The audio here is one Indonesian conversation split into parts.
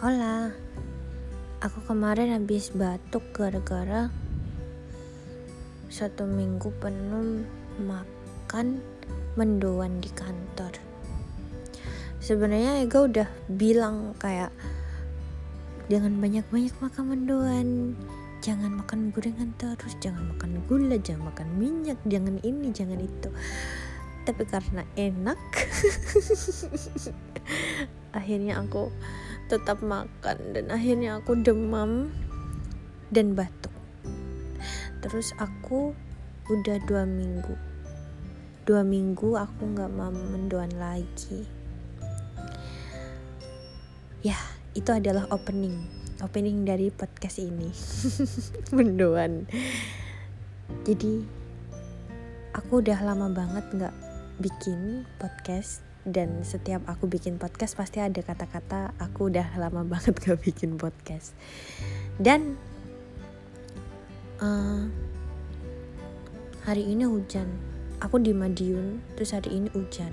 Hola, aku kemarin habis batuk gara-gara satu minggu penuh makan mendoan di kantor. Sebenarnya Ega udah bilang kayak jangan banyak-banyak makan mendoan, jangan makan gorengan terus, jangan makan gula, jangan makan minyak, jangan ini, jangan itu. Tapi karena enak, akhirnya aku tetap makan dan akhirnya aku demam dan batuk. Terus aku udah dua minggu. Dua minggu aku nggak mau mendoan lagi. Ya itu adalah opening. Opening dari podcast ini. Mendoan. Jadi aku udah lama banget nggak bikin podcast dan setiap aku bikin podcast pasti ada kata-kata aku udah lama banget gak bikin podcast. Dan uh, hari ini hujan. Aku di Madiun terus hari ini hujan.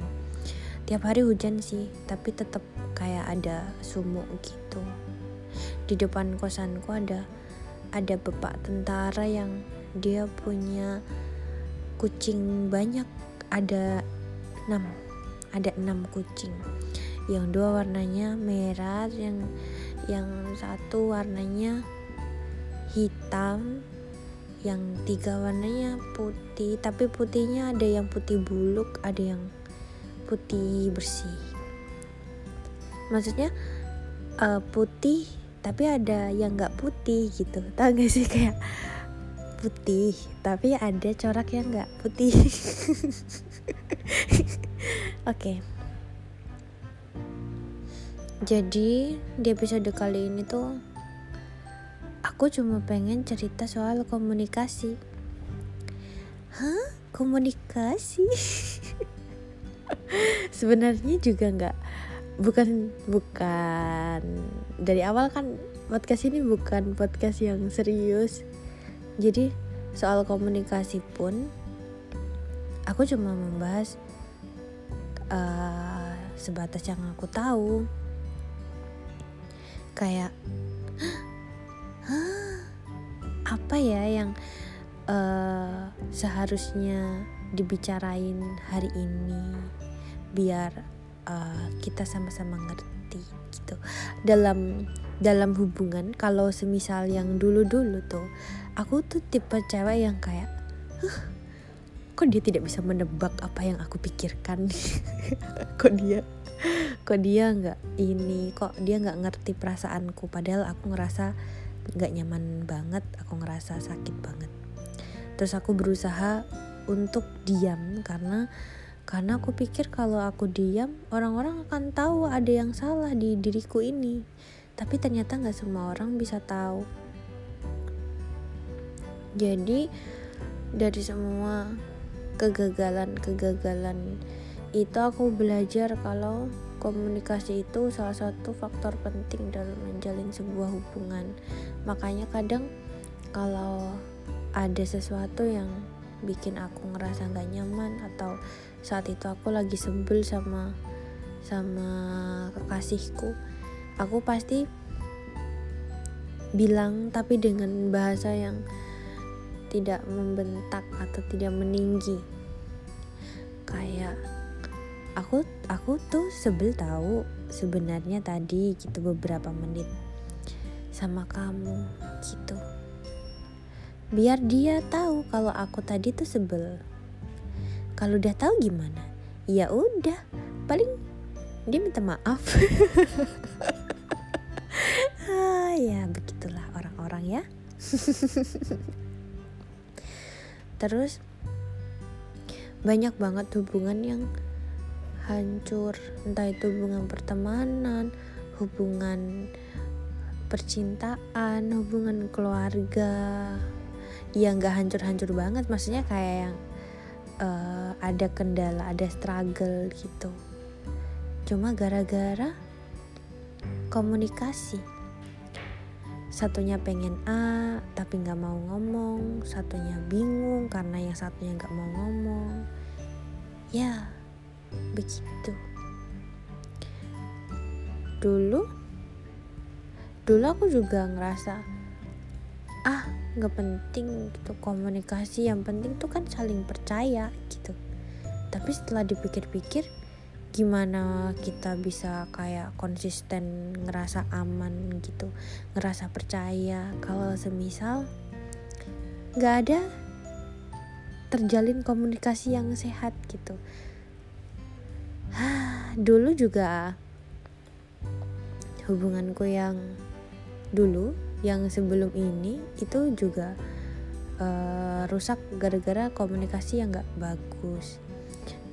Tiap hari hujan sih tapi tetap kayak ada sumuk gitu. Di depan kosanku ada ada bapak tentara yang dia punya kucing banyak ada enam ada enam kucing. Yang dua warnanya merah yang yang satu warnanya hitam yang tiga warnanya putih. Tapi putihnya ada yang putih buluk ada yang putih bersih. Maksudnya uh, putih tapi ada yang nggak putih gitu. Tau gak sih? Kayak putih tapi ada corak yang nggak putih Oke. Okay. Jadi di episode kali ini tuh aku cuma pengen cerita soal komunikasi. Hah? Komunikasi? Sebenarnya juga nggak bukan bukan dari awal kan podcast ini bukan podcast yang serius. Jadi soal komunikasi pun aku cuma membahas uh, sebatas yang aku tahu. Kayak apa ya yang uh, seharusnya dibicarain hari ini biar uh, kita sama-sama ngerti? Gitu. Dalam dalam hubungan kalau semisal yang dulu-dulu tuh aku tuh tipe cewek yang kayak huh, kok dia tidak bisa menebak apa yang aku pikirkan? Kok dia kok dia nggak ini kok dia nggak ngerti perasaanku? Padahal aku ngerasa nggak nyaman banget aku ngerasa sakit banget. Terus aku berusaha untuk diam karena karena aku pikir kalau aku diam orang-orang akan tahu ada yang salah di diriku ini. Tapi ternyata nggak semua orang bisa tahu. Jadi dari semua kegagalan-kegagalan itu aku belajar kalau komunikasi itu salah satu faktor penting dalam menjalin sebuah hubungan. Makanya kadang kalau ada sesuatu yang bikin aku ngerasa nggak nyaman atau saat itu aku lagi sebel sama sama kekasihku aku pasti bilang tapi dengan bahasa yang tidak membentak atau tidak meninggi. Kayak aku aku tuh sebel tahu sebenarnya tadi gitu beberapa menit sama kamu gitu. Biar dia tahu kalau aku tadi tuh sebel. Kalau udah tahu gimana? Ya udah paling dia minta maaf. Ah, ya begitulah orang-orang ya terus banyak banget hubungan yang hancur. Entah itu hubungan pertemanan hubungan percintaan hubungan keluarga. Ya nggak hancur-hancur banget. Maksudnya kayak yang uh, ada kendala ada struggle gitu. Cuma gara-gara komunikasi satunya pengen A tapi nggak mau ngomong. Satunya bingung karena yang satunya nggak mau ngomong. Ya begitu. Dulu dulu aku juga ngerasa ah nggak penting gitu komunikasi. Yang penting tuh kan saling percaya gitu. Tapi setelah dipikir-pikir gimana kita bisa kayak konsisten ngerasa aman gitu ngerasa percaya. Kalau semisal nggak ada terjalin komunikasi yang sehat gitu. Dulu juga hubunganku yang dulu yang sebelum ini itu juga uh, rusak gara-gara komunikasi yang nggak bagus.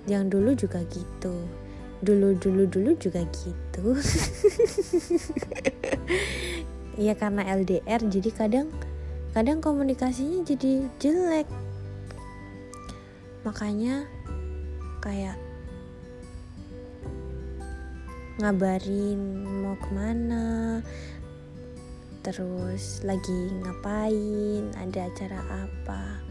Yang dulu juga gitu dulu dulu dulu juga gitu. Ya karena LDR jadi kadang kadang komunikasinya jadi jelek. Makanya kayak ngabarin mau ke mana terus lagi ngapain ada acara apa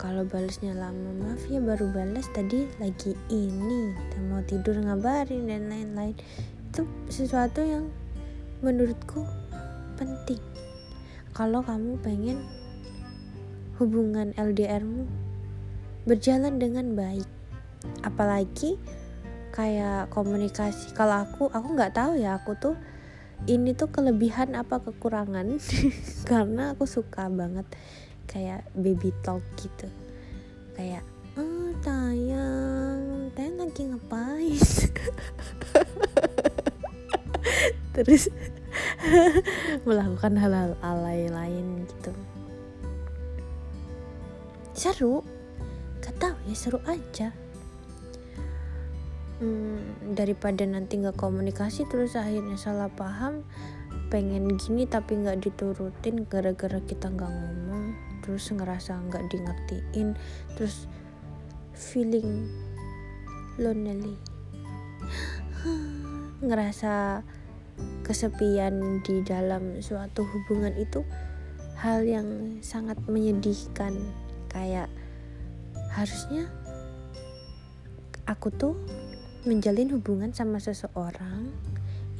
kalau balasnya lama maaf ya baru balas tadi lagi ini. Dan mau tidur ngabarin dan lain-lain. Itu sesuatu yang menurutku penting. Kalau kamu pengen hubungan LDRmu berjalan dengan baik apalagi kayak komunikasi. Kalau aku aku nggak tahu ya aku tuh ini tuh kelebihan apa kekurangan? Karena aku suka banget kayak baby talk gitu. Kayak oh tayang tayang lagi ngapain? Terus melakukan hal-hal alay lain gitu. Seru. Gak tau ya seru aja. Hmm, daripada nanti nggak komunikasi terus akhirnya salah paham pengen gini tapi nggak diturutin gara-gara kita nggak ngomong terus ngerasa nggak di ngertiin terus feeling lonely. Ngerasa kesepian di dalam suatu hubungan itu hal yang sangat menyedihkan. Kayak harusnya aku tuh menjalin hubungan sama seseorang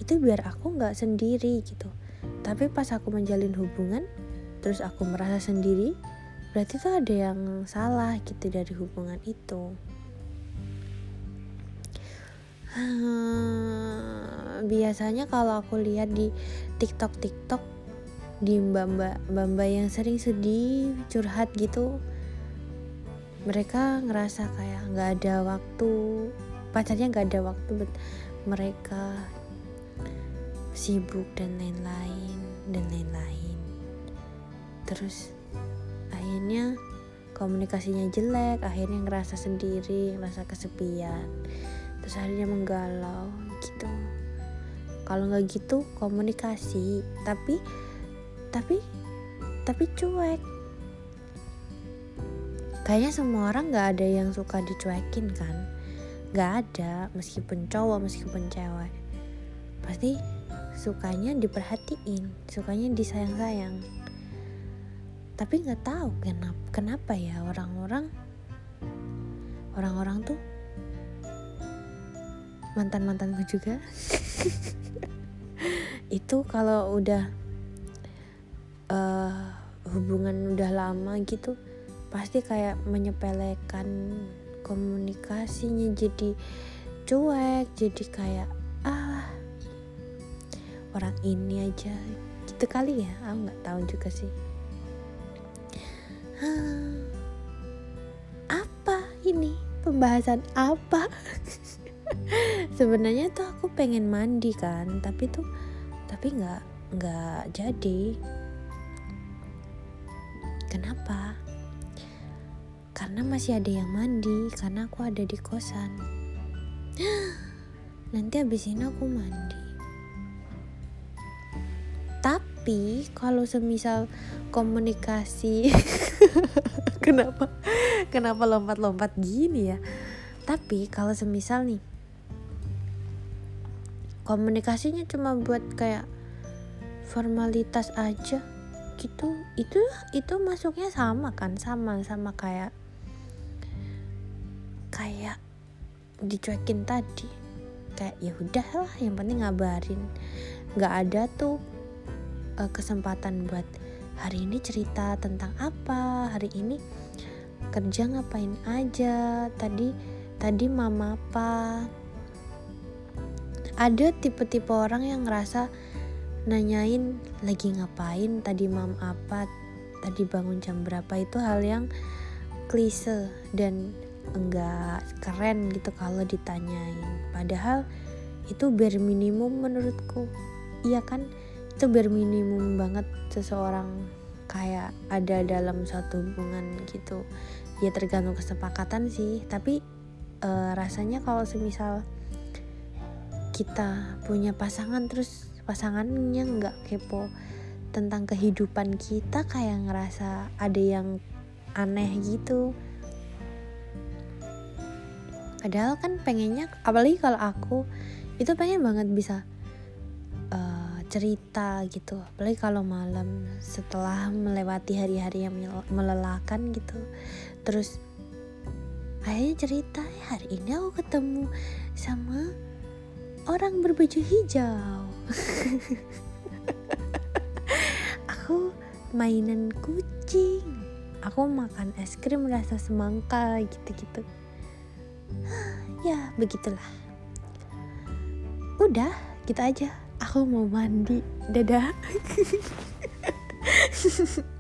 itu biar aku nggak sendiri gitu. Tapi pas aku menjalin hubungan terus aku merasa sendiri berarti tuh ada yang salah gitu dari hubungan itu. Biasanya kalau aku lihat di tiktok tiktok di mbak mbak mbak yang sering sedih curhat gitu mereka ngerasa kayak nggak ada waktu pacarnya nggak ada waktu buat mereka sibuk dan lain-lain dan lain-lain terus akhirnya komunikasinya jelek akhirnya ngerasa sendiri ngerasa kesepian terus akhirnya menggalau gitu. Kalau nggak gitu komunikasi tapi tapi tapi cuek. Kayaknya semua orang nggak ada yang suka dicuekin kan? Nggak ada meskipun cowok meskipun cewek. Pasti sukanya diperhatiin sukanya disayang-sayang tapi nggak tahu kenapa kenapa ya orang-orang orang-orang tuh mantan mantanku juga. Itu kalau udah uh, hubungan udah lama gitu pasti kayak menyepelekan komunikasinya jadi cuek jadi kayak ah orang ini aja. Gitu kali ya aku nggak tahu juga sih pembahasan apa? Sebenarnya tuh aku pengen mandi kan tapi tuh tapi nggak nggak jadi. Kenapa? Karena masih ada yang mandi karena aku ada di kosan. Nanti habis ini aku mandi. Tapi kalau semisal komunikasi kenapa? Kenapa lompat-lompat gini ya? Tapi kalau semisal nih komunikasinya cuma buat kayak formalitas aja gitu itu itu masuknya sama kan? Sama sama kayak kayak dicuekin tadi. Kayak ya udahlah yang penting ngabarin. Nggak ada tuh uh, kesempatan buat hari ini cerita tentang apa hari ini kerja ngapain aja? Tadi tadi mama apa? Ada tipe-tipe orang yang ngerasa nanyain lagi ngapain? Tadi mam apa? Tadi bangun jam berapa? Itu hal yang klise dan enggak keren gitu kalau ditanyain. Padahal itu bare minimum menurutku. Iya kan? Itu bare minimum banget seseorang kayak ada dalam satu hubungan gitu. Ya tergantung kesepakatan sih tapi uh, rasanya kalau semisal kita punya pasangan terus pasangannya nggak kepo tentang kehidupan kita kayak ngerasa ada yang aneh gitu. Padahal kan pengennya apalagi kalau aku itu pengen banget bisa cerita gitu. Apalagi kalau malam setelah melewati hari-hari yang melelahkan gitu. Terus akhirnya cerita eh, hari ini aku ketemu sama orang berbaju hijau. Aku mainan kucing. Aku makan es krim rasa semangka gitu-gitu. Ya begitulah. Udah gitu aja aku mau mandi. Dadah